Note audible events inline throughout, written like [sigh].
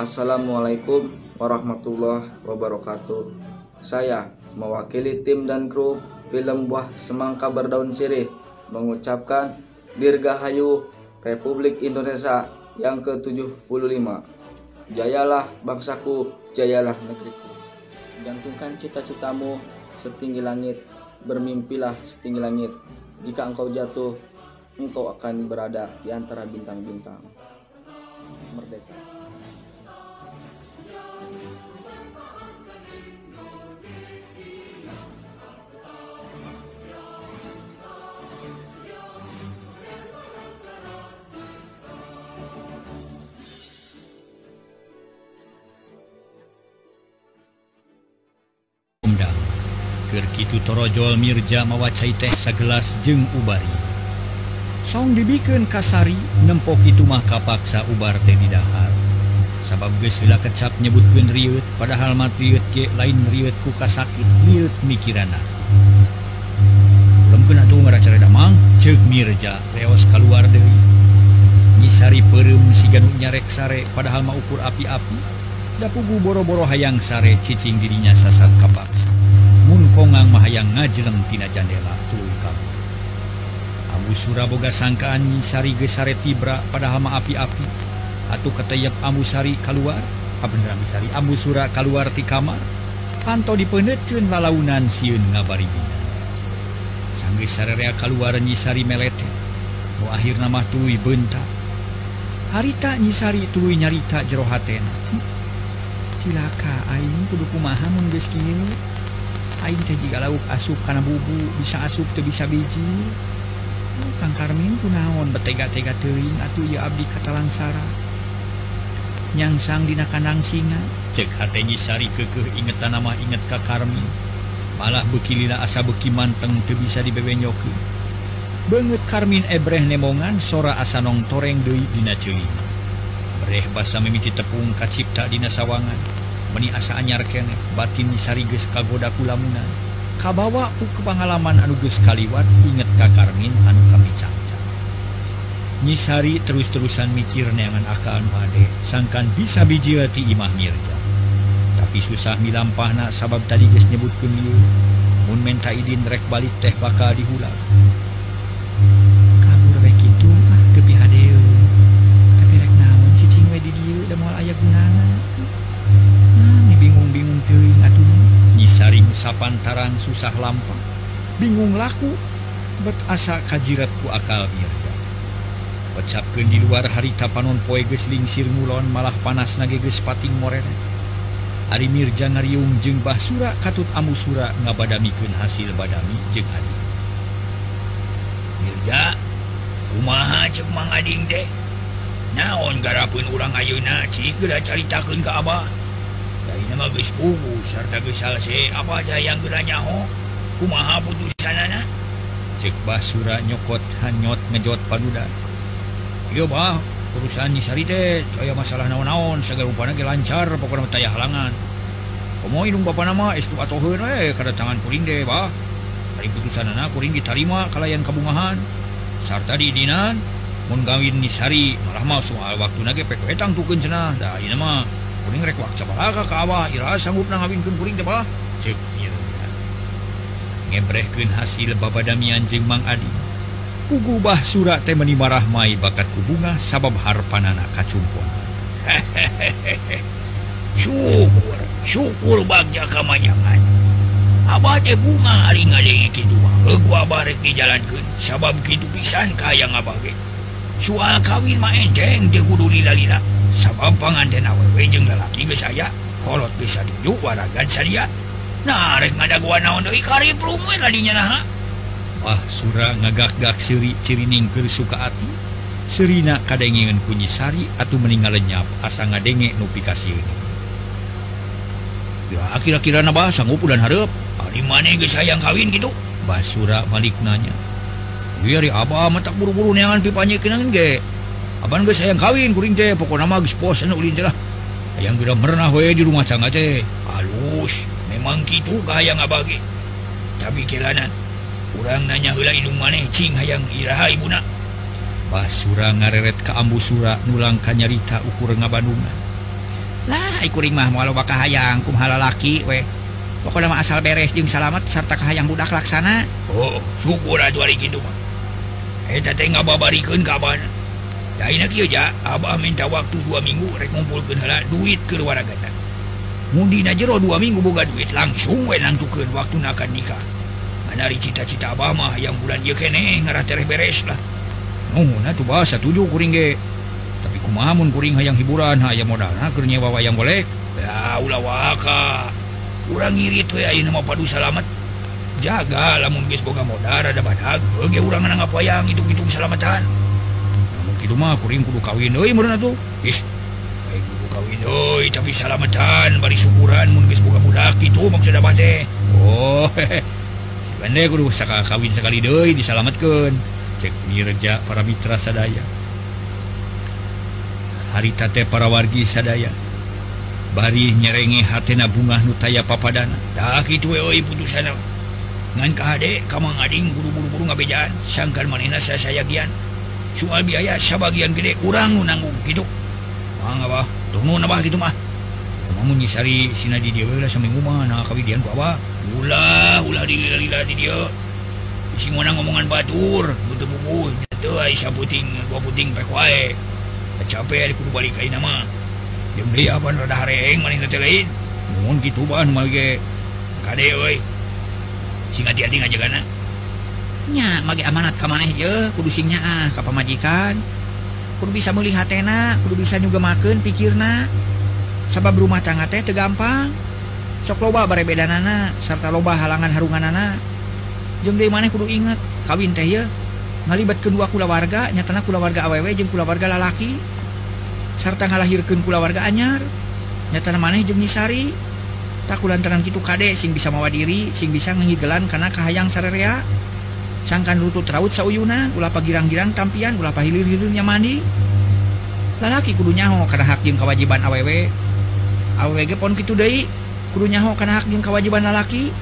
Assalamualaikum warahmatullahi wabarakatuh. Saya mewakili tim dan kru film Buah Semangka Berdaun Sirih mengucapkan Dirgahayu Republik Indonesia yang ke-75. Jayalah bangsaku, jayalah negeriku. Gantungkan cita-citamu setinggi langit, bermimpilah setinggi langit. Jika engkau jatuh, engkau akan berada di antara bintang-bintang. Merdeka. Kerkitutorojo Mirja mawacai teh sagelas jeung ubari. Song dibikeun kasari nempok itumah kapaksa ubar teh didahar sabab geus heula kecap nyebutkeun riut padahal mah riut ge lain riut ku kasakit riut mikirana. Lempun atuh ngaracara damang ceuk Mirja reos keluar deui. Nyisari peureum si ganu nyarek sare padahal mah ukur api-api. Dapugu boro-boro hayang sare cicing dirinya sasat kapaksa kongang Mahaang ngajlengtina jandela tungkap Abu Suraboga sangkaansari gesare tibra pada hama api-api. Atau ketayap Amusari keluar Abendamisari Abu Sura keluar di kamar. Panto dipenecun lalaunan siun ngabari sangge sarerea keluar nyisari melete mau akhir nama tui bentak harita nyisari tului nyarita jerohatena. Silaka aing kudu kumaha mun geus aing teh jiga lauk asup kana bubu bisa asup teu bisa biji. Oh, Kang Karmin kunaon betega-tega teuing atuh ieu abdi katalangsara nyangsang dina kandang singa. Cek hate sari keukeuh ingetan nama inget ka Karmin. Malah bekilila asa beki manteng teu bisa dibebenyokeun beungeut Karmin ebreh nemongan sora asa nong toreng deui dina ceuli breh basa mimiti tepung kacipta dina sawangan. meni asa anyar kene batin sariges kagoda kulamunan kabawa ku kepangalaman anuges kaliwat inget kakarmin anu kami caca. Nyisari terus-terusan mikir neangan akaan pade sangkan bisa biji ti imah mirja. Tapi susah milampahna sabab tadi geus nyebutkeun ieu mun menta idin rek balik teh bakal dihulang. sapantaran susah lampah. Bingung laku bet asa kajiratku akal mirja Wacapkan di luar harita panon poe geus lingsir mulon malah panas nage geus pating morere Ari Mirja ngariung jeung Basura katut amusura ngabadamikeun hasil badami jeung adi. Mirja kumaha cek mang ading teh? Naon garapun urang ayeuna cik geura caritakeun ka abah? guys pugu serta gesalse apa aja yang geranyaho kumaha putusanana cek basura nyokot hanyot ngejot padudan iya bah urusan disari teh aya masalah naon-naon segala rupana ge lancar pokoknya taya halangan. Komo hidung bapak nama estu atoheun eh kada tangan kuring deh bah dari putusanana kuring ditarima kalayan kabungahan. Sarta di dinan mun gawin nisari malah mah soal waktu nage pek etang tukeun cenah. Da ieu mah. kuning rek wak balaga ka awah ira sanggup ngawinkeun kuring teh balah ceuk ngebrehkeun hasil babadamian jeung Mang Adi. Kugubah surat teh meni marah mai bakat kubunga sabab harpanana kacumpun [laughs] syukur syukur bagja kamanyangan. Abah teh bunga hari ngadengi kitu. Eueuh abah rek dijalankeun sabab kitu pisan ka hayang abah ge. soal kawin main jeng digudu lila-lila. Sabab panganten awewe jeung lalaki geus aya kolot bisa dijuk waragan sadia. Nah rek ngadagua naon deui kari we kadinya naha wah sura ngagak-gak siri ciri keur suka ati. Serina kadengeun kunyi sari atuh meninggal lenyap asa ngadenge nu pikasieun Ya kira-kira nabah sanggup dan harap. Ah, Ari mana geus hayang kawin gitu? Basura balik nanya biar Abah mata buru-buru neangan pipanya kenangan ge. Abang geus hayang kawin kuring teh. Pokona mah geus posan ulin teh lah. Hayang beda merenah we di rumah tangga teh. Halus memang kitu hayang Abah ge? Tapi kelanan Urang nanya heula hidung maneh cing hayang iraha ibuna Bah sura ngareret ke ambu sura nulang ka nyarita ukur ngabandungan lah kuring mah moal baka hayang kumaha lalaki we. Pokok mah asal beres jeung salamet serta kahayang budak laksana. Oh syukur atuh ari kitu mah barikan kawan Abah minta waktu dua minggu mengumpulkan duit keluar mudi jero dua minggu buka duit langsung wenangtukan waktu akan nikah menari cita-cita Obama yang bulan dia kene ngaratere beres lah oh, Nuhuna tuh bahasa tujuh kuring ge. Tapi kumamun kuring hayang hiburan hayang modal nah kernya bawa yang boleh. Ya ulah waka. kurang ngirit we ayeuna mah padu salamet. jaga lamun boga modal ada badag bege urang nang yang hidup hidup selamatan lamun kitu mah kuring kudu kawin euy meureun atuh. Is hayang kudu kawin euy tapi salamatan bari syukuran mun geus boga budak kitu maksud abah teh. Oh [laughs] si bende kudu saka kawin sekali deui disalametkeun cek mirja para mitra sadaya. Harita teh para wargi sadaya. Bari nyerenge hatena bunga nutaya papadana. Dah kitu euy putusana. ngan kahade kamang Ading buru-buru-buru ngabejaan. Sangkan manina saya sayagian. Soal biaya sebagian gede kurang nanggung gitu mah apa tunggu nabah gitu mah. Kamu nyisari sina di dia lah seminggu mah nah kawidian ku apa? Ulah ulah di lila lila di dia. Si mana ngomongan batur butuh buku itu aisyah puting gua puting pek wae capek kudu balik kain nama dia apa rada hareng maneh teh lain. Mun gitu ban mah ge. Kade euy sing hati-hati ngajagana nya mage amanat ka maneh ye kudu sing nyaah ka pamajikan. Kudu bisa meuli hatena kudu bisa nyugemakeun pikirna sabab rumah tangga teh teu gampang. Sok loba bare bedanana sarta loba halangan harunganana jeung deui maneh kudu inget kawin teh ya ngalibatkeun dua kula warga nyatana kula warga awewe jeung kula warga lalaki sarta ngalahirkeun kula warga anyar. Nyatana maneh jeung nyisari. tak lantaran gitu Kadek sing bisa mawa diri sing bisa mengigelan karena kahayang sarerea. Sangkan lutut raut sauyunan ulah pagirang-girang tampian ulah pahilir-hilirnya mandi. Lalaki kudu nyaho karena hak jeung kewajiban awewe. Awewe ge pon kitu deui kudu nyaho karena hak jeung kewajiban lalaki.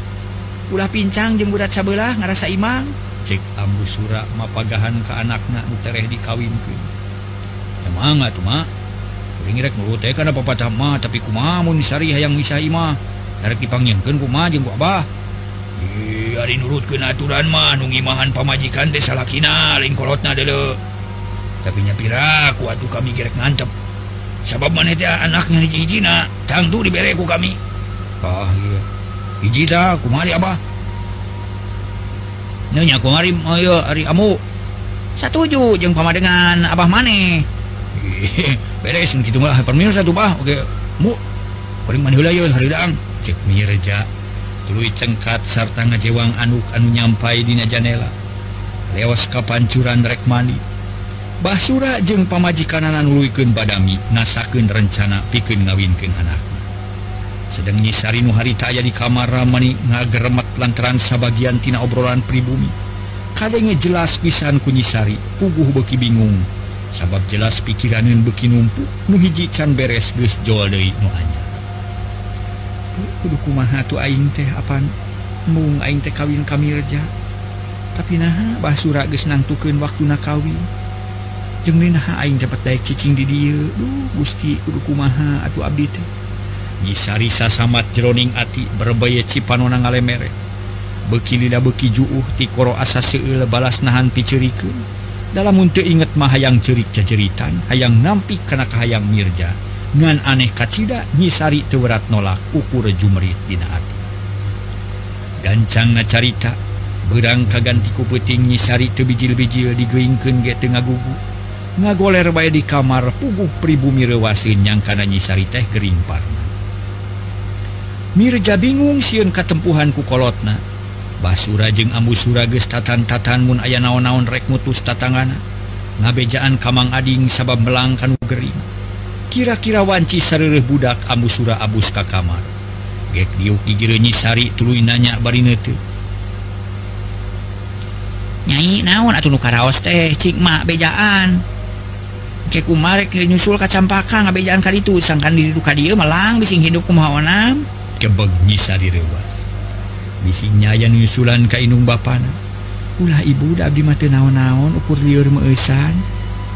Ulah pincang jeung budak sabelah ngarasa imang. Cek ambu sura mapagahan ke anakna nu tereh dikawinkeun emang atuh mah kuring rek nurut teh kana papatah mah tapi kumaha mun sari hayang misah imah? dipanggingkan kuma jeung Babah hari eh, nurut ke aturan manungimahan pamajikan desa lakinal lingkolotna dulu tapinya pira ku atuh kami gerek ngantep. Sabab maneh teh anaknya hiji hijina tangtu dibere ku kami. Ah iya. Hiji dah kumari abah. Nyonya kumari eh, ayo ari amu. Satuju jeung pamadengan abah maneh [laughs] beres gitu mah permisa satu bah oke. Mu paling manihula heula hari dang cek mirja tuluy cengkat sarta ngajewang anuk anu nyampai dina janela lewas kapancuran rekmani Basura jeung pamajikannan luken badami nasakeun rencana pikeun ngawinkeun anak sedanggi Sari aya di kamar Ramani ngageremet lantaran sabagian tina obrolan pribumi. Kadenge jelas pisan ku nyisari puguh beki bingung. Sabab jelas pikiraneun beki numpuk nuhiji can beres geus Gus Joldei nuanya kumaha aing teh apan mung aing teh kawin kami reja tapi nah basura geus nangtukeun waktuna kawin. Jeung naha aing dapat daek cicing di dieu. Duh Gusti kudu kumaha atuh abdi teh. Yisarisa samat jeroning ati berbaya cipanona ngalemere. Beki lidah beki juuh ti koro asa seueul balas nahan piceurikeun dalam untuk inget mah hayang cerik jajeritan hayang nampi kana kahayang mirja. ngan aneh kacita nyisari tewerat nolak ukur jumrit dina gancang gancangna carita berang kagantiku peting nyisari tebijil-bijil digeingkeun ge teu ngagugu. Ngagoler bae di kamar puguh pribumi reuwaseun nyangkana nyisari teh gering parna. Mirja bingung sieun katempuhan ku kolotna. Basura jeung Ambusura geus tatan-tatan mun aya naon-naon rek mutus tatangana. Ngabejaan Kamang Ading sabab melangkan gering. kira-kira wanci sarereh budak Ambusura Abus ka kamar gek diuk dijirenyisari tulu nanya barinete nyai naon atuh nu karaos teh? Cik mak bejaan. Ke kumare ke nyusul kacampakan ngabejaan kali itu sangkan di duka dia melang bising hidup kumaha onam kebeg nyisa direwas bising nyaya nyusulan ka inung bapana ulah ibu da abdi mah teu naon-naon ukur lieur meueusan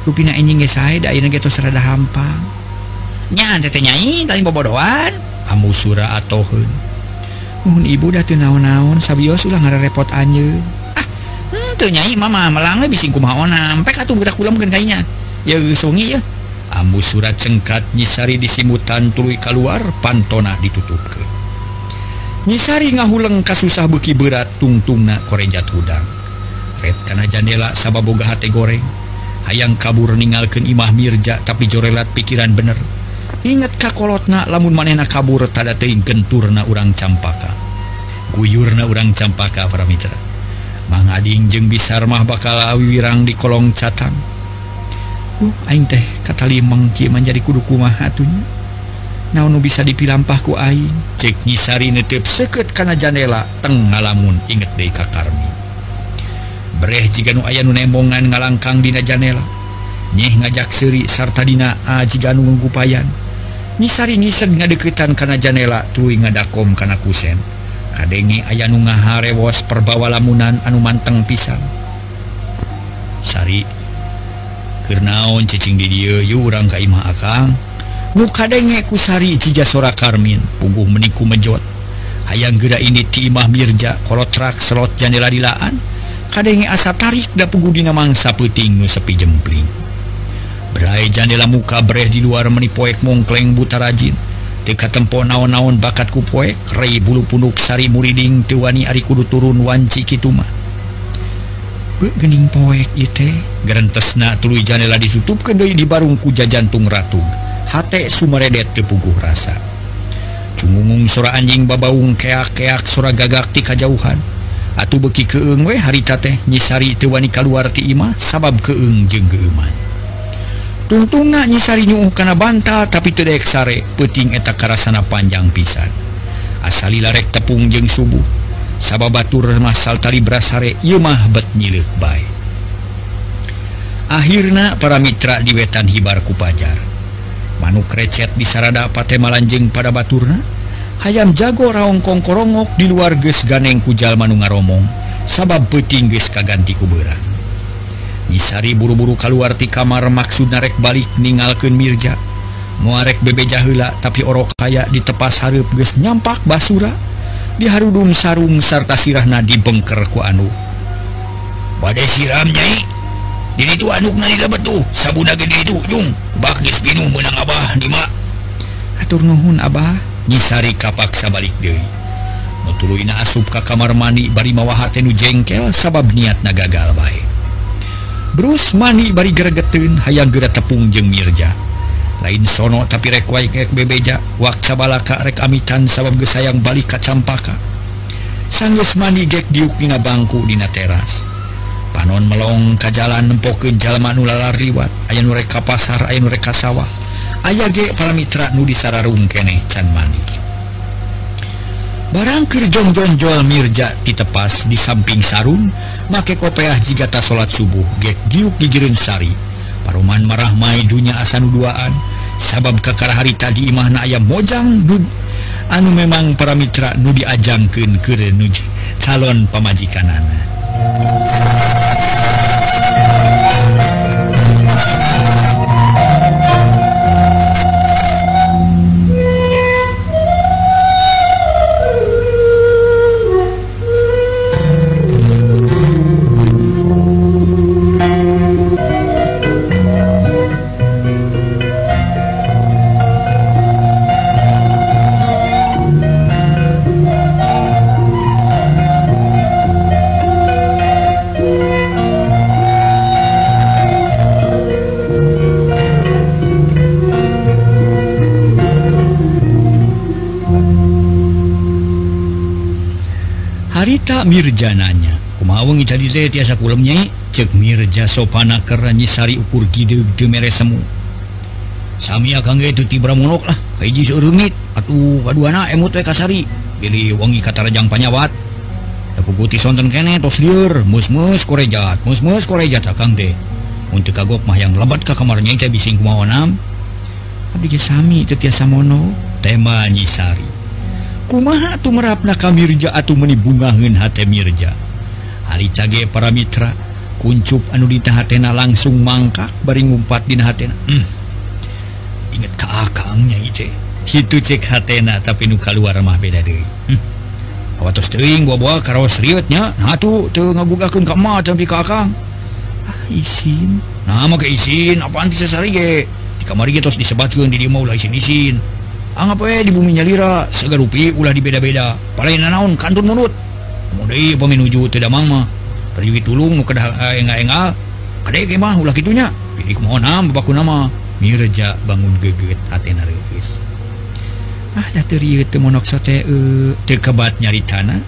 rupina enjing ge sae da ayeuna ge tos rada hampang nyanyi paling bobodoan kamu sura atau mohon ibu udah tuh naon-naon sabios ulah ngara repot anjir ah hmm, nyanyi mama melangnya bising kumaha sampai pek atuh budak kula kayaknya ya sungi ya. Ambu surat cengkat nyisari disimutan tuluy keluar pantona ditutup ke nyisari ngahuleng kasusah beki berat tungtungna korejat hudang red kana jandela sababoga hate goreng. Hayang kabur ningalkan imah mirja tapi jorelat pikiran bener. ingat kakolotna lamun manehna kabur tada teing genturna urang campaka. Guyurna urang campaka para mitra. Mang Ading jeung bisar mah bakal wirang di kolong catang. Uh aing teh kata limeng kieu menjadi kudu kumaha atunya naon nu bisa dipilampah ku aing? Cek nyisari netep seket kana janela teng ngalamun inget deui ka Karmi. Breh jiga nu aya nu nembongan ngalangkang dina janela. Nyeh ngajak seri sarta dina a jiga nu ngupayan nyisari nyised ngadeketan kana jandela tuluy ngadakom kana kusen. Kadenge aya nu ngaharewos perbawa lamunan anu manteng pisan. Sari Kernaon cicing di dia yurang kaimah akang. Nu ku kusari cija sora karmin pungguh meniku mejot hayang gera ini ti imah mirja kalau trak selot janela dilaan. Kadenge asa tarik da punggu dina mangsa puting nu sepi jempling. Berai jandela muka breh di luar meni poek mongkleng buta rajin. Teka tempo naon-naon bakat ku poek, rei bulu punduk sari muriding tewani ari kudu turun wanci kituma. Gening poek ite, gerentesna tuluy jandela ditutup kendoi di barungku jajantung ratu. Hate sumeredet kepuguh rasa. Cungungung sora anjing babaung keak-keak sora gagak ti kajauhan. atau beki keeng we harita teh nyisari tewani kaluar ti imah sabab keeng jeung geuman. tungtunga nyisari nyuuh kana banta tapi tedek sare peting eta karasana panjang pisan. Asali larek tepung jeng subuh. Sabab batur masal tali brasare ieu mah bet nyilek bae. Akhirnya para mitra di wetan hibar ku pajar. Manuk recet di sarada patemalanjeng pada baturna. Hayam jago raong kongkorongok di luar geus ganeng ku jalma nu ngaromong. Sabab peuting geus kaganti ku beurang. Gisari buru-buru keluarti kamar maksud narek balik ningalken Mirja. Muarek bebe jahila tapi orok kaya ditepas tepas ges nyampak basura. Di Harudum sarung sarta sirah nadi bengkerku anu. Bad siramnya jadi itu anuk betul sabun itu jung. Bakis binung menang Abah dimak atur nuhun Abah. Nyisari kapaksa balik Dewi tulu asup ka kamar mani bari mawa hate nu jengkel sabab niat gagal galbai Bruce Mani bari gregetun hayang gera tepung jeung Mirja. Lain sono tapi rekwai kek bebeja wak balaka rek amitan sabab gesayang balik ka campaka. Sanggeus mani gek diuk dina bangku dina teras. Panon melong ka jalan nempokeun jalma nu lalar riwat aya nu rek ka pasar aya nu rek ka sawah. Aya ge para mitra nu disararung keneh can mani barangkirjong jongjonjol Mirja ditepas di samping sarung make kopeah jigata salat subuh get diuk digirinsari Paroman marah Mai dunya asanuduaan sabab kakara hari tadi Imahna ayam mojang dud anu memang para Mitra Nudi ajangken ke calon pemajikan anak Mirjananya. Kumawang tiasa kulemnya cek Mirja sopana keranyisari ukur gide mere semu. Sami akan itu tibra monok lah. Kaiji surumit atuh kaduana emut we kasari. Pilih wangi kata rajang panyawat. Dapu putih sonten kene tos liur. Musmus korejat. Musmus korejat akang teh. Untuk kagok mah yang lebat ke kamarnya kita bising kumawanam Abdi Sami itu tiasa mono tema nyisari. kumaha tuh merapna kamirja atau menibungaun Mirja? Hari cage para Mitra kuncup anu ditahana langsung mangkak bari ngumpat di hmm. inget keangnya itu situ cek hatna tapi nu keluar mah beda deh hmm. awatos teuing bawa karos nah tuh teu ngagugakeun ka emak tapi ka akang. Ah izin nah mah ke izin apaan ti sari ge? Di kamari ge tos disebatkeun di dieu mah ulah izin-izin anggap eh di buminya lira segar rupi ulah dibeda-beda. Palainan naon kantun mulut mudei peminuju tidak mama perjuwi tulung nu kedah eh, engal-engal kadek ge mah ulah kitunya. Pidik mohonam babaku nama. Mireja bangun geget hatena reukis ah da teu ieu teu monok sote eh, teu kebat nyaritana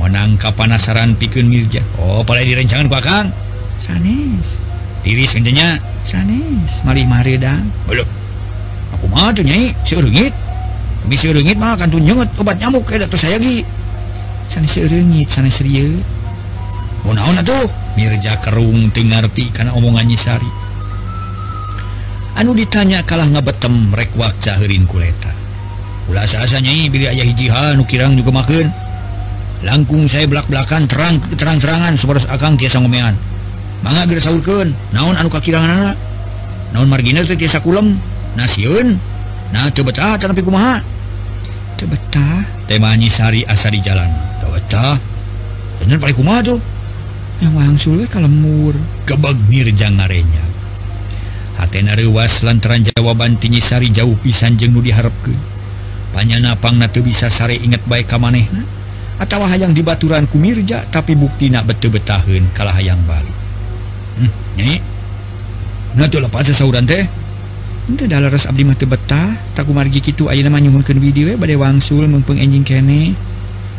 monang kapanasaran pikeun mirja. Oh palai direncangan ku akang. Sanes. Tiris intinya sanes. Mari mari dang belum. aku mah tuh nyai si urungit tapi mah kan tuh nyenget obat nyamuk kayak tuh saya gi sana si urungit sana seria. Oh naon tuh Mirja kerung tingarti karena omongan sari. Anu ditanya kalah ngebetem rek wakca herin kuleta. Ulah sasa nyai bila ayah hijihan nukirang juga makan langkung saya belak-belakan terang terang-terangan sebaras akang tiasa ngomean mangga geus sahurkeun naon anu kakirangan anak naon marginal teh tiasa kulem? naun nah coba kumaha? Temannyisari asa di jalan. Bener paling kumaha tuh? Yang wang kalau mur kebag mirjang ngarenya hatena rewas lantaran jawaban tinyisari jauh pisan jeng nu diharapkeun panyana pangna teu bisa sare inget bae ka maneh. Hmm? Atawa hayang dibaturan ku mirja tapi buktina betul betaheun kalah hayang balik. Hmm, nyai Nah, tuh lepas sauran teh. dalas Abdi mati betah takumargi gitu A namanyungunkan video badai wangsul mumpung enjing kene.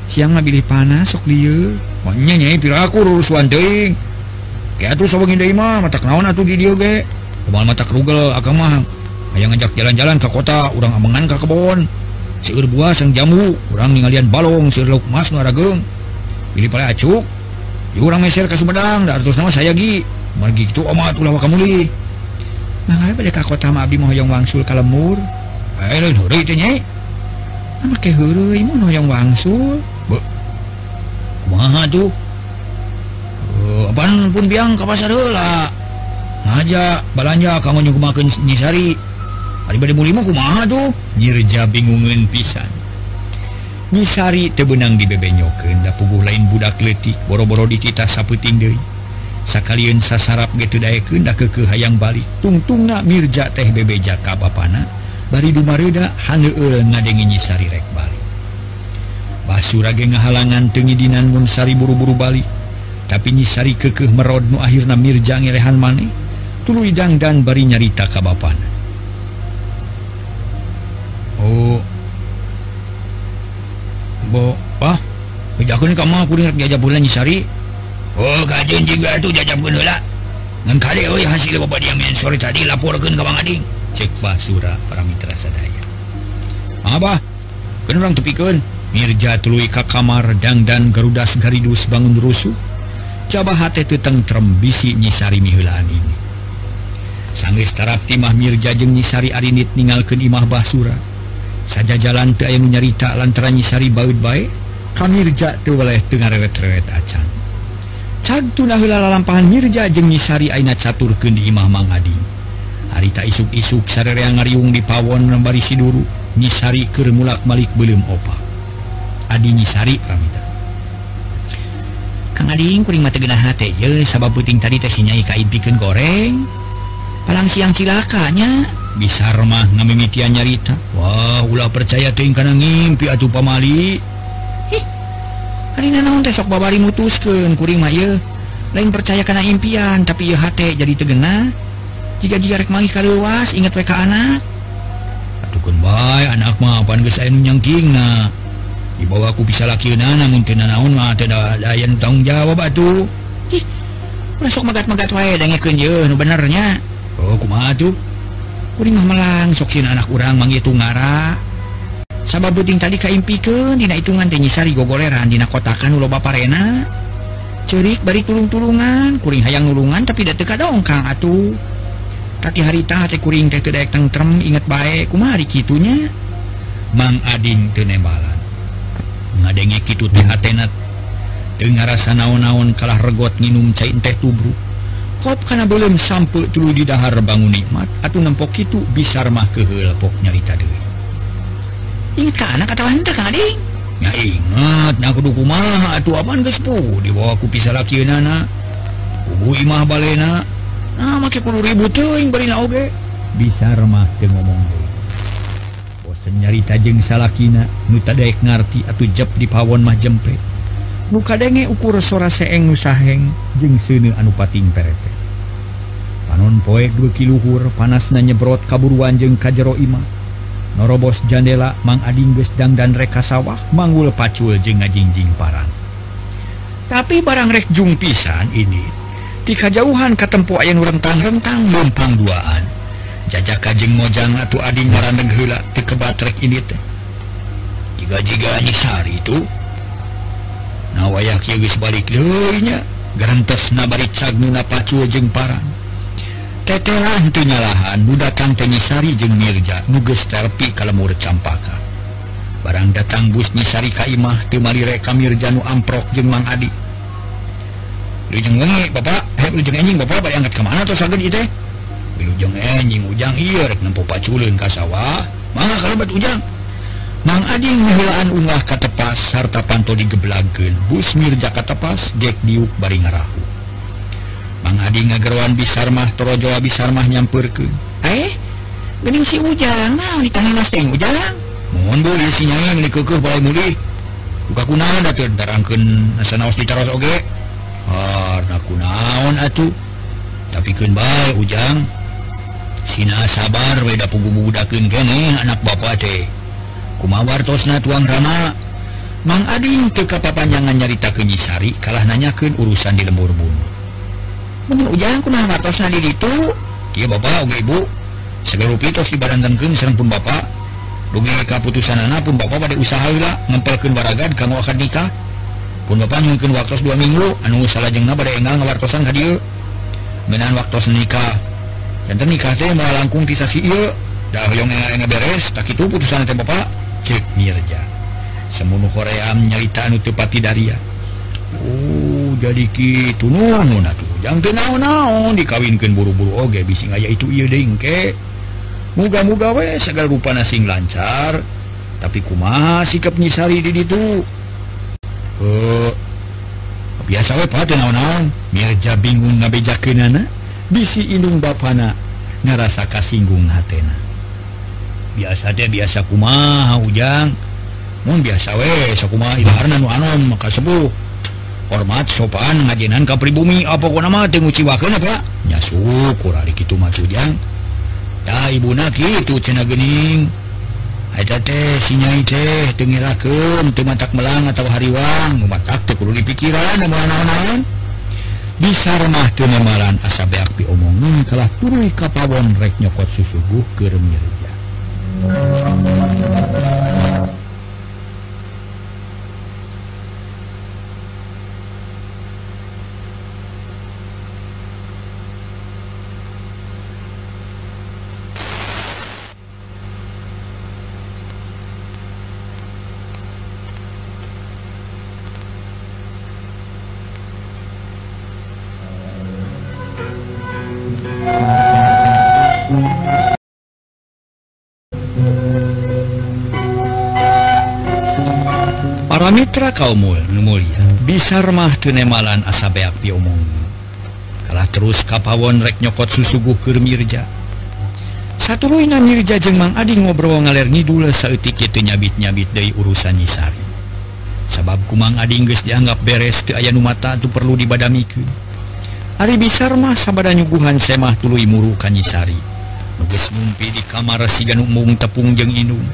Siang mabilih panas sok liunya aku mata Google agama. Aya ngajak jalan-jalan ke kota orang amangan ke kebon. Siur buah sang jamu kurang ngalian balong sirluk Mas Nurageng pilih pada acuk. Orang Mesir ke Sumedang dan terus nama saya Gi. Margi itu omat ulah wakamulihi kota Abdi Mohoyong Wangsul kalemur. Yang Wangsul. Uh, pun biang ke pasarla ngajak balanja kamu nyugumakan nyisari Hari mulimu kumaha tuh nyirja bingungan pisan. Nyisari tebenang di bebenyokeun da puguh lain budak letik boro-boro di kita saputing deui. sakaliun sasarap gitu daykendak ke hayang Bali. Tungtung Mirja teh bebe jaka Bapana bari dumarida ngadengi nyisari rek Bali. Basurage ngahalangan tengidinan Munsari buru-buru Bali. Tapi nyisari kekeh merodnu akhirnya Mirja ngerehan maneh. Tulu idang dan bari nyarita ka Bapana. Oh. Bo Wah Aku ini kamu aku dengar diajak bulan nyisari Oh, hasil tadi laporkan cek basura para Mitra sadaya Abah orang tepikun Mirja tului ka kamar dangdan garudas garidus bangun rusuh coba hati tentang bisi nyisari mihulaan ini. Sanggris tarap timah Mirja jeng nyisari arinit ningalkan imah basura. Saja jalan ke yang nyarita lantaran nyisari baut baik. Kami Mirja tuh boleh dengar rewet-rewet acan. cantunahlalampahan Mirja jengisari Aina catur ke di Imah Mangadi. Harita isuk-isuk sarerea ngariung di Pawon Rembari Siduru nyisari kermulak Malik belum opa. Adi nyisari pamita Kang Ading kuring mata genah hati ye sabab puting tadi teh sinyai kain pikeun goreng. Palang siang cilakanya bisa remah ngamimitian nyarita. Wah ulah percaya teuing kana ngimpi atuh pamali. besok babari mutuskeun kuring mah May lain percaya karena impian tapi YT jadi tegena jika jika rek kali luas ingat ka anak Atukeun bae anak mah apan geus aya nu mapan Dibawa ku bisa laki namun teu naon lain tanggung jawab atuh. Ih. Ulah sok magat-magat way benernya Oh atuh? kuring melang soksin anak kurang mangitu ngara sama buting tadi kaimpiken Dina hitungan tenyisari gogoleran Dina kotakan loba parena cerik bari tulung-tulungan kuring hayang nulungan tapi tidak teka dong Kang atuh. Kaki harita hati kuring teh tidak tentrem inget baik kumari kitunya? Mang Ading tenebalan ngadenge kitu teh hatenat. Dengar rasa naon-naon kalah regot nginum cair teh tubru. Kop karena belum sampai dulu di dahar bangun nikmat atau nempok itu bisa mah kehel pok nyarita deui. dibawaku ah, Imah Balena nah, ribu eh, eh. bisamah ngomong eh. nyarita jeng salahkina nuta Daek ngerti atau jeb di pawon mah jempe muka denge ukur sora seeng nusaheng jeng sene anupating perete panon poek dua kiluhur panas na nyebrot kaburuan jeng kajero imah. norobos jandela mang Ading Gesdang dan reka sawah manggul pacul je ngajingjing parang. Tapi barang rek jung pisan ini di kejauhan ketempo ayam rentang-rentang lumpang duaan. Jajak kajeng mojang atau ading marandeng hula di kebatrek ini teh. Jika jika nyisari itu nawayak ya balik leunya garantos nabari cagnu na pacul jeng parang. tetelan tinyalahan budakan Tenisari jeung Mirja nuges terpi kalemur campaka. Barang datang busnyisari Kaimah Timari Mirjanu amprok jeung Mang Adi. Lujeng wengi bapak, enjing bapak bayangkat kemana tuh sakit enjing ujang iya rek Mangga kalau ujang? Mang Adi ngehulaan ungah katepas sarta panto digeblagen Bus Mirja katepas Jack diuk bari ngarahu. orang Adi ngageruan bisarmah Toro Jawa bisarmah nyampur ke eh gening si ujang nah nikahin nasteng ujang. Mohon bu ya si nyayang ini kekeh balai muli buka kunaon atuh ntar angken asa naos ditaros oge. Harna kunaon atuh. Tapi kun bal ujang. Sina sabar weda pugu dakin kene anak bapak teh. Kumawar tosna tuang rama? Mang Ading teka papanjangan nyarita kenyisari kalah nanyakan urusan di lembur bumi ujang kutosan itu dia Bapak Ibu. Segala pitos di badan dengkeng serang pun Bapak. Rugi keputusan anak pun Bapak pada usahalah Ngempelkan baragan kamu akan nikah. Pun Bapak mungkin waktu dua minggu anu salah jengah pada engal ngewartosan ke dia menan waktu nikah. Dan nikah teh malah langkung kisah si iya dah yang engal beres tak itu putusan teh Bapak. Cek Mirja. Semunuh Korea nyarita anu tepati daria. Oh jadi gitu nungun atuh. yang naon-naon dikawinkan buru-buru. Oge bis aja. Itu dengke muga-muga we segar rupa nasing lancar. Tapi kuma sikap nyisari di itu eh biasa we pat naon-naon mirja bingung ngabejakeunana bisi indung bapana ngerasa kasinggung hatena. Biasa teh biasa kumaha ujang? Mun biasa we sakumaha ibarna nu anom maka sebuh hormat sopan ngajinan ka pribumi apa nama ciwanya syukur hari itu matujang ya ibu itu teu matak melang atau hariwang mematak perlu dipikiran naon bisa rumah kemalan asa beakpi omongin kalah turun kapawon rek nyokot susubuh keur mirja putra kaumul mulia bisa remah tunemalan asabeak piomong kalah terus kapawon rek nyokot susuguh ke Mirja. Satu luina Mirja jeung Mang Adi ngobrol ngaler ngidul saeutik kitu nyabit-nyabit deui urusan Nyisari sabab kumang Adi geus dianggap beres teu aya nu mata perlu dibadamikeun Ari bisa mah sabada nyuguhan semah tuluy muru ka Nyisari. Nugas mumpi di kamar si Ganung Tepung jeung Inung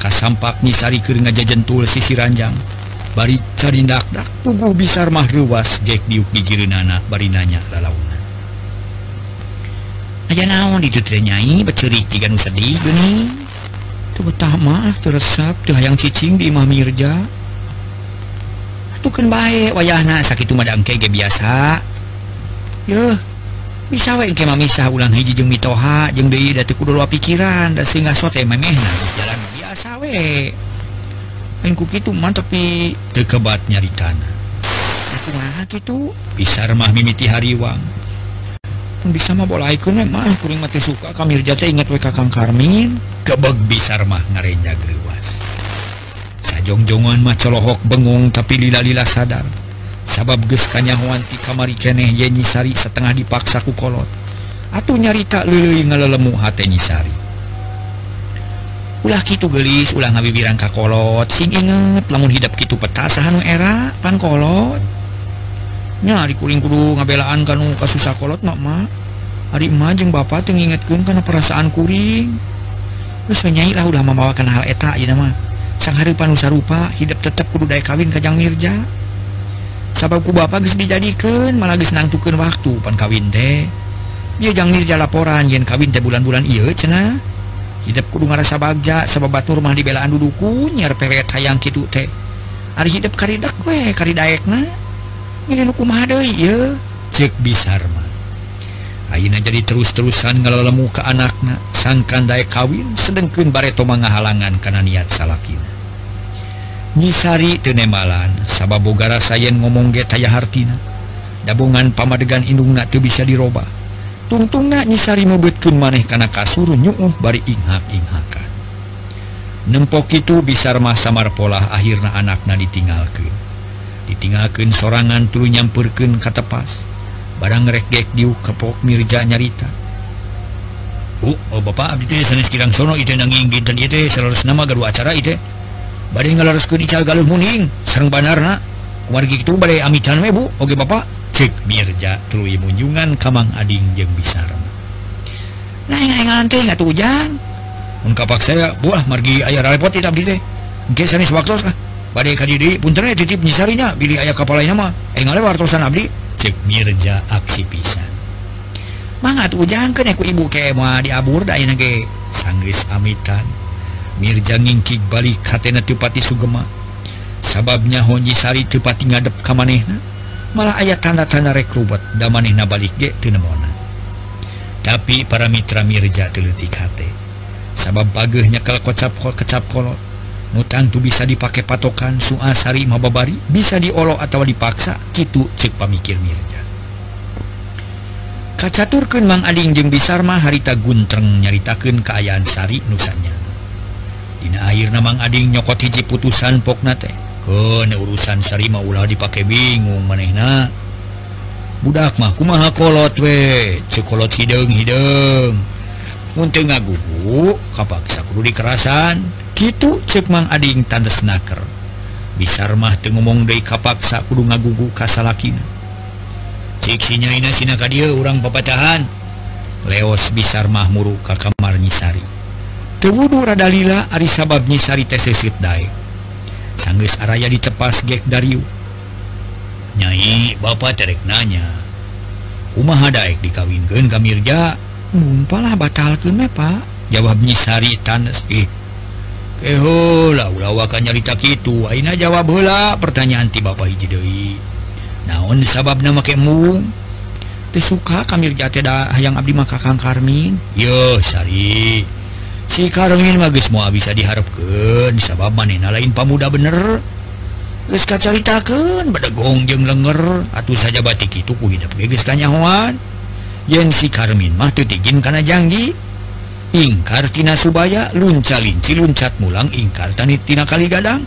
kasampak Nyisari keur ngajajentul sisi ranjang. bari caridak-dak pugu bisar mah ruas gek diuk dijirin anak bari nanya lalauna aja naon itu nyai beceri jika nu sedih geuning tuh betah mah teresap tuh hayang cicing di imam mirja. Tuh kan baik wayahna sakit madang kege biasa. Yeuh bisa wae engke mah misah ulang hiji jeung mitoha jeung deui da teu kudu pikiran da sehingga sote memehna jalan biasa we itu man tapi kekebat nyari tanah gitu? Bisarmah mimiti hariwang bisa mah bola kuning mati suka kami jata ingat we kakang Karmin. Kebeg bisarmah ngarenja griwas sajongjongan mah colohok bengung tapi lila-lila sadar. Sabab geus kanyahoan ti kamari keneh ye nyisari setengah dipaksa ku kolot. Atuh nyarita leuleui ngalelemu hate nyisari. ulah gitu gelis ulah ngabibirang ka kakolot sing inget lamun hidup gitu petasahan era pankolot nyari kuring kudu ngabelaan kanu kasusah kolot mak mak hari majeng bapak tuh ngingetkan karena perasaan kuring. Terus nyai lah ulah membawakan hal eta ya nama. Sang hari panusa rupa hidup tetap kudu daya kawin kajang mirja. Sababku bapak geus dijadikan malah geus nangtukeun waktu pan kawin teh. Dia jang mirja laporan yen kawin teh bulan-bulan iya cenah. hidup kudu ngarasa bagja sebab rumah dibelaan duduku nyer peret hayang kitu teh. Hari hidup karidak we karidaekna milih nuku mahadoi ya cek bisar mah. Aina jadi terus-terusan ngelelemu ke anakna. Sangkan daek kawin sedengkeun bareto manghalangan karena niat salakin nyisari tenemalan sabab boga rasa yen ngomong ge taya hartina. Dabungan pamadegan indungna teu bisa dirobah tungtung nyisari mebetkin maneh karena kasur nyuuh bari inghak-inghakan. Nempok itu bisa mah samar pola akhirnya anaknya ditinggalkan ditinggalkan sorangan tulu nyampurken katepas barang regek diu kepok Mirja nyarita. Uh, oh bapak abdi sanes kirang sono itu nanging dinten itu selalu nama garu acara itu badai ngalaruskan ical galuh muning serang banarna. Wargi itu badai amitan me bu. Oke bapak. cek Mirja Tuluy Munjungan Kamang Ading jeung Bisarma nah, nganti nggak tuh hujan. Ungkapak saya buah margi ayah repot tidak abdi teh. Mungkin sanis waktu kah? Badai kadiri punternya titip nyisarinya bili ayah kapal lainnya mah. Eh ngalih wartosan abdi. Cek Mirja aksi pisan. Mangat ujang kan aku ibu ke mah diabur daya nage sanggris amitan Mirja ngingkik balik katena tupati sugema. Sababnya honjisari tupati ngadep kamanehna. malah ayat tanda-tanda rekrubot da maneh balik ge tinmona tapi para mitra Mirja teliti hate sabab bagehnya kalau kocap kecap kolot nutang tuh bisa dipakai patokan suasari mababari bisa diolo atau dipaksa gitu cek pamikir Mirja. Kacaturkan Mang Ading jeung Bisarma harita guntreng nyaritakan keayaan Sari nusanya Dina air Mang Ading nyokot hiji putusan pokna teh. oh, urusan Sarima ulah dipakai bingung manehna. budak mah kumaha kolot we? Cekolot hidung hidung teu ngagugu kapaksa kudu dikerasan. Gitu cek mang ading tandes naker. Bisa mah teu ngomong deui kapaksa kudu ngagugu ka salakina. Cik sinyaina sina ka dieu urang papatahan. Leos bisa mah muru ka kamar nyisari teu wudu rada lila ari sabab nyisari teh seuseut daek. sangges Araya ditepas gek Daryu nyai Bapak terek nanya kumaha Daek dikawinkan Kamirja mumpalah batal ke Pak. Jawab nyisari tanes ih kehola ulawakan nyarita kitu. Aina jawab hula pertanyaan ti Bapak hiji deui. Naon sababna make mung? Teu suka Kamirja teh hayang abdi mah Kakang Karmin yo sari. si karungin magis mau bisa diharapkan sabab manena lain pemuda bener. Geska caritakan badagong jeng lenger. Atuh saja batik itu ku hidup geges kanyawan Yen si Karmin mah tutigin kana janji Ingkar tina subaya lunca linci luncat mulang ingkar tani tina kali gadang.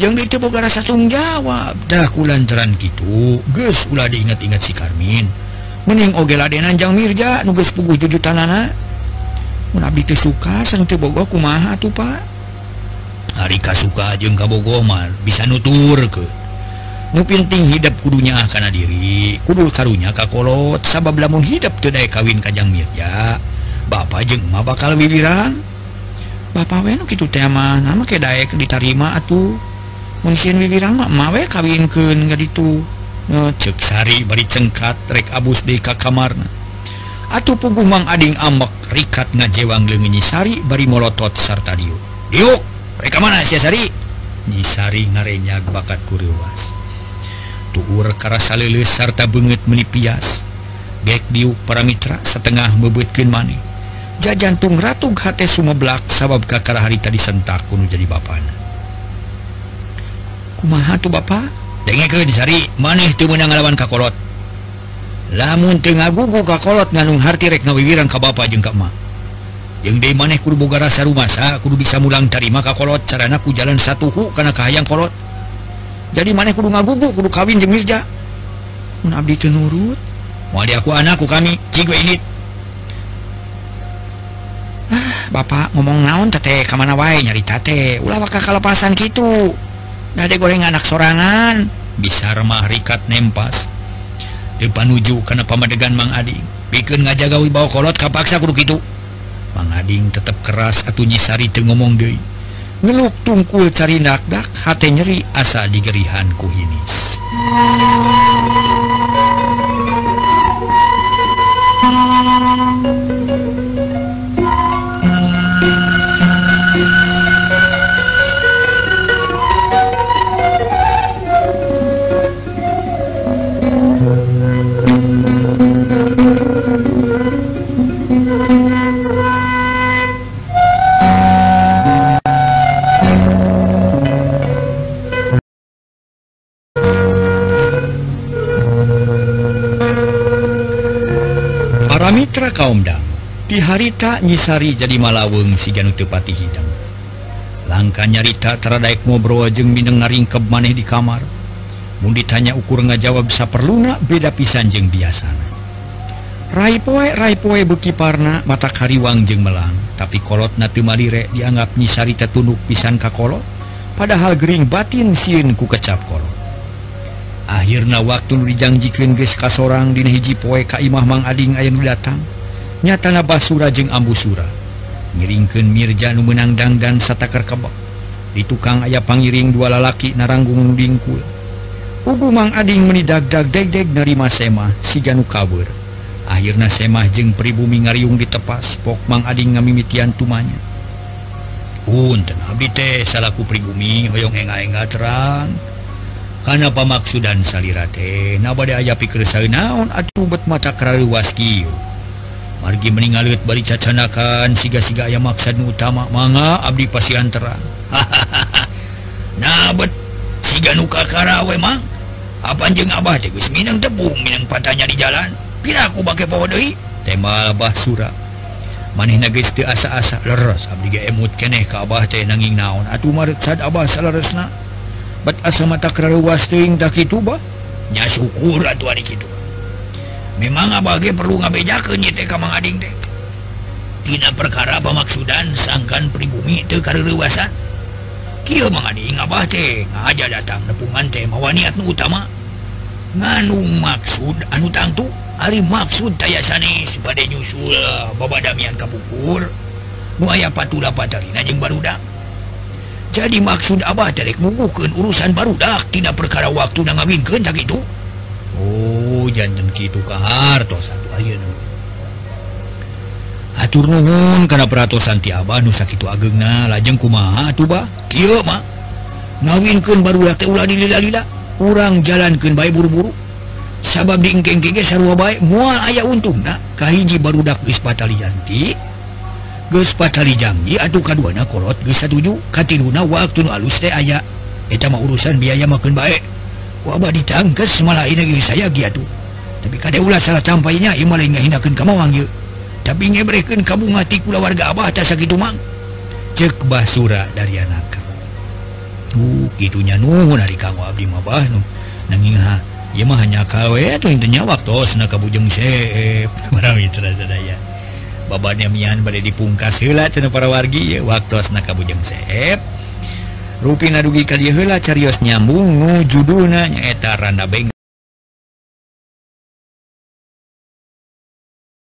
Yang di itu boga rasa jawab. Dah kulantaran gitu Ges ulah diingat-ingat si Karmin Mending oge ladenan jang mirja nugas puguh jujutanana Abdi suka Bogo kumaha tuh Pak? Harika suka jeng Kabogomar bisa nutur ke. Nupinting hidup kudunya ah karena diri kudul karunya Kakolot sabab lamun hidup kedai kawin Kajang Mirja Bapak jengma bakal Wiwiran Bapak we gitu tema nama kedaek ditarima atuh. Mungkin Wiwiran mawe kawin ke nggak itu cesari bari cengkat rek Abus di Kamarna. Atuh pugumang ading amek rikat ngajewang lengan nyisari bari molotot sarta diu. Diu, mereka mana siasari? Nyisari ngarenyak bakat kuriwas. Tuur karasa leuleus sarta beungeut meuli pias. Gek diuk para mitra setengah mebeutkeun maneh. Jajantung ratug hate sumeblak sabab kakara harita disentak kuno jadi bapana. Kumaha tuh bapak? Dengekeun sari, maneh teu meunang ngalawan kakolot. lamun ngagugu kakolot nganung harti rek ngawiwiran ka bapak jeung kamma yang de maneh kudu boga rasa rumasa kudu bisa mulang tarima kakolot carana ku jalan satuhu karena kahayang kolot. Jadi maneh kudu ngagugu kudu kawin jeung Mirja. Mun abdi teu nurut. Moal aku anakku kami cigue ini ah bapak ngomong naon tete ka mana wae nyari tate ulah waka kalepasan kitu. Dade goreng anak sorangan. Bisa remah rikat nempas. panuju karena pamadegan Mang Ading. Bikin ngajaga wibawa kolot kapaksa kudu gitu Mang Ading tetap keras atau nyisari teu ngomong deui. Ngeluk tungkul cari nakdak hati nyeri asa digerihan ku hinis. Thank you. harita nyisari jadi malaweng sijanutupati hidang. Langkah teradaik ngobrol jeung Mineng ngaringkeb maneh di kamar. Mun ditanya ukur ngajawab bisa perluna beda pisan poe rai poe Raipoe Bukiparna mata Kariwang jeng Melang. Tapi kolot Natu Malire dianggap nyisari tunduk pisan kakolot padahal Gering batin sieun ku kecap kolot. Akhirnya waktu dijanjikan geska kasorang dina hiji poe Kaimah Mang Ading ayam datang. nyatana Basura jeung Ambusura. Ngiringken Mirja Nu menang dangdan satakar kebak di tukang ayah pangiring dua lalaki naranggung dingkul. Ugu Mang Ading menidagdag degdeg narima semah siganu kabur akhirnya semah jeung pribumi ngariung ditepas pok Mang Ading ngamimitian tumanya. Punten abdi teh salaku pribumi hoyong enga-enga terang. Karena pamaksudan salirate nabade aya pikir saeunaon atuh bet mata kerali kieu. margi meninggalut bari cacanakan siga-siga aya maksad utama. Manga Abdi pasian terang [laughs] nabet siga nu kakara we mang apa jeung Abah teh geus Minang tepung Minang patanya di jalan. Pira aku poho deui tema Abah Sura. Manehna geus teu asa-asa leres. Abdi ge emut keneh ka Abah teh nanging naon. Atuh maret sad Abah saleresna bat asa mata karawas teuing tak kitu bah. Nya syukur atuh ari kitu. memang bagi perlu ngabejakenyi Ading deh tidak perkara pemaksudan sangkan pribumi tekar kieu Ki mengading Abah teh aja datang nepungan teh mawa niat nu utama. Nganu maksud anu tangtu? Ari maksud taya sanes pada nyusul eh, babadamian Damian Kapukur buaya patula patarina jeung barudak. Jadi maksud Abah dari nguguhkeun urusan barudak tina perkara waktu ngawinkeun tak itu? Oh hujan gitu ayeuna. Atur nuhun karena peratosan tiaba nu sakitu ageungna lajeng kumaha tuba ulah baru lila urang jalankeun baik buru-buru. Sabab dingkeng baik mual ayaah untung Kahiji baru geus patali janji atuh kaduana kolot satuju, katiluna waktu nu alus teh aya. Eta mah urusan biaya makan baik Abah ditangkes malah ini saya gitu tapi kada ulah salah tampainya ieu malah ngahinakeun ka mawang ieu. Tapi ngebrehkeun kabunga ti kula warga abah tah sakitu mang ceuk basura dari anak. Uh gitunya nuhun ari kanggo abdi mah bah nu. Nanging ha ieu mah hanya kawe atuh intinya waktosna kabujeng sep marami [laughs] terasa daya. Babanya mian bade dipungkas heula cenah para wargi ieu waktosna kabujeng seep. Rupina dugi ka dieu heula carios nyambung judulnanyaeta Randa Beng.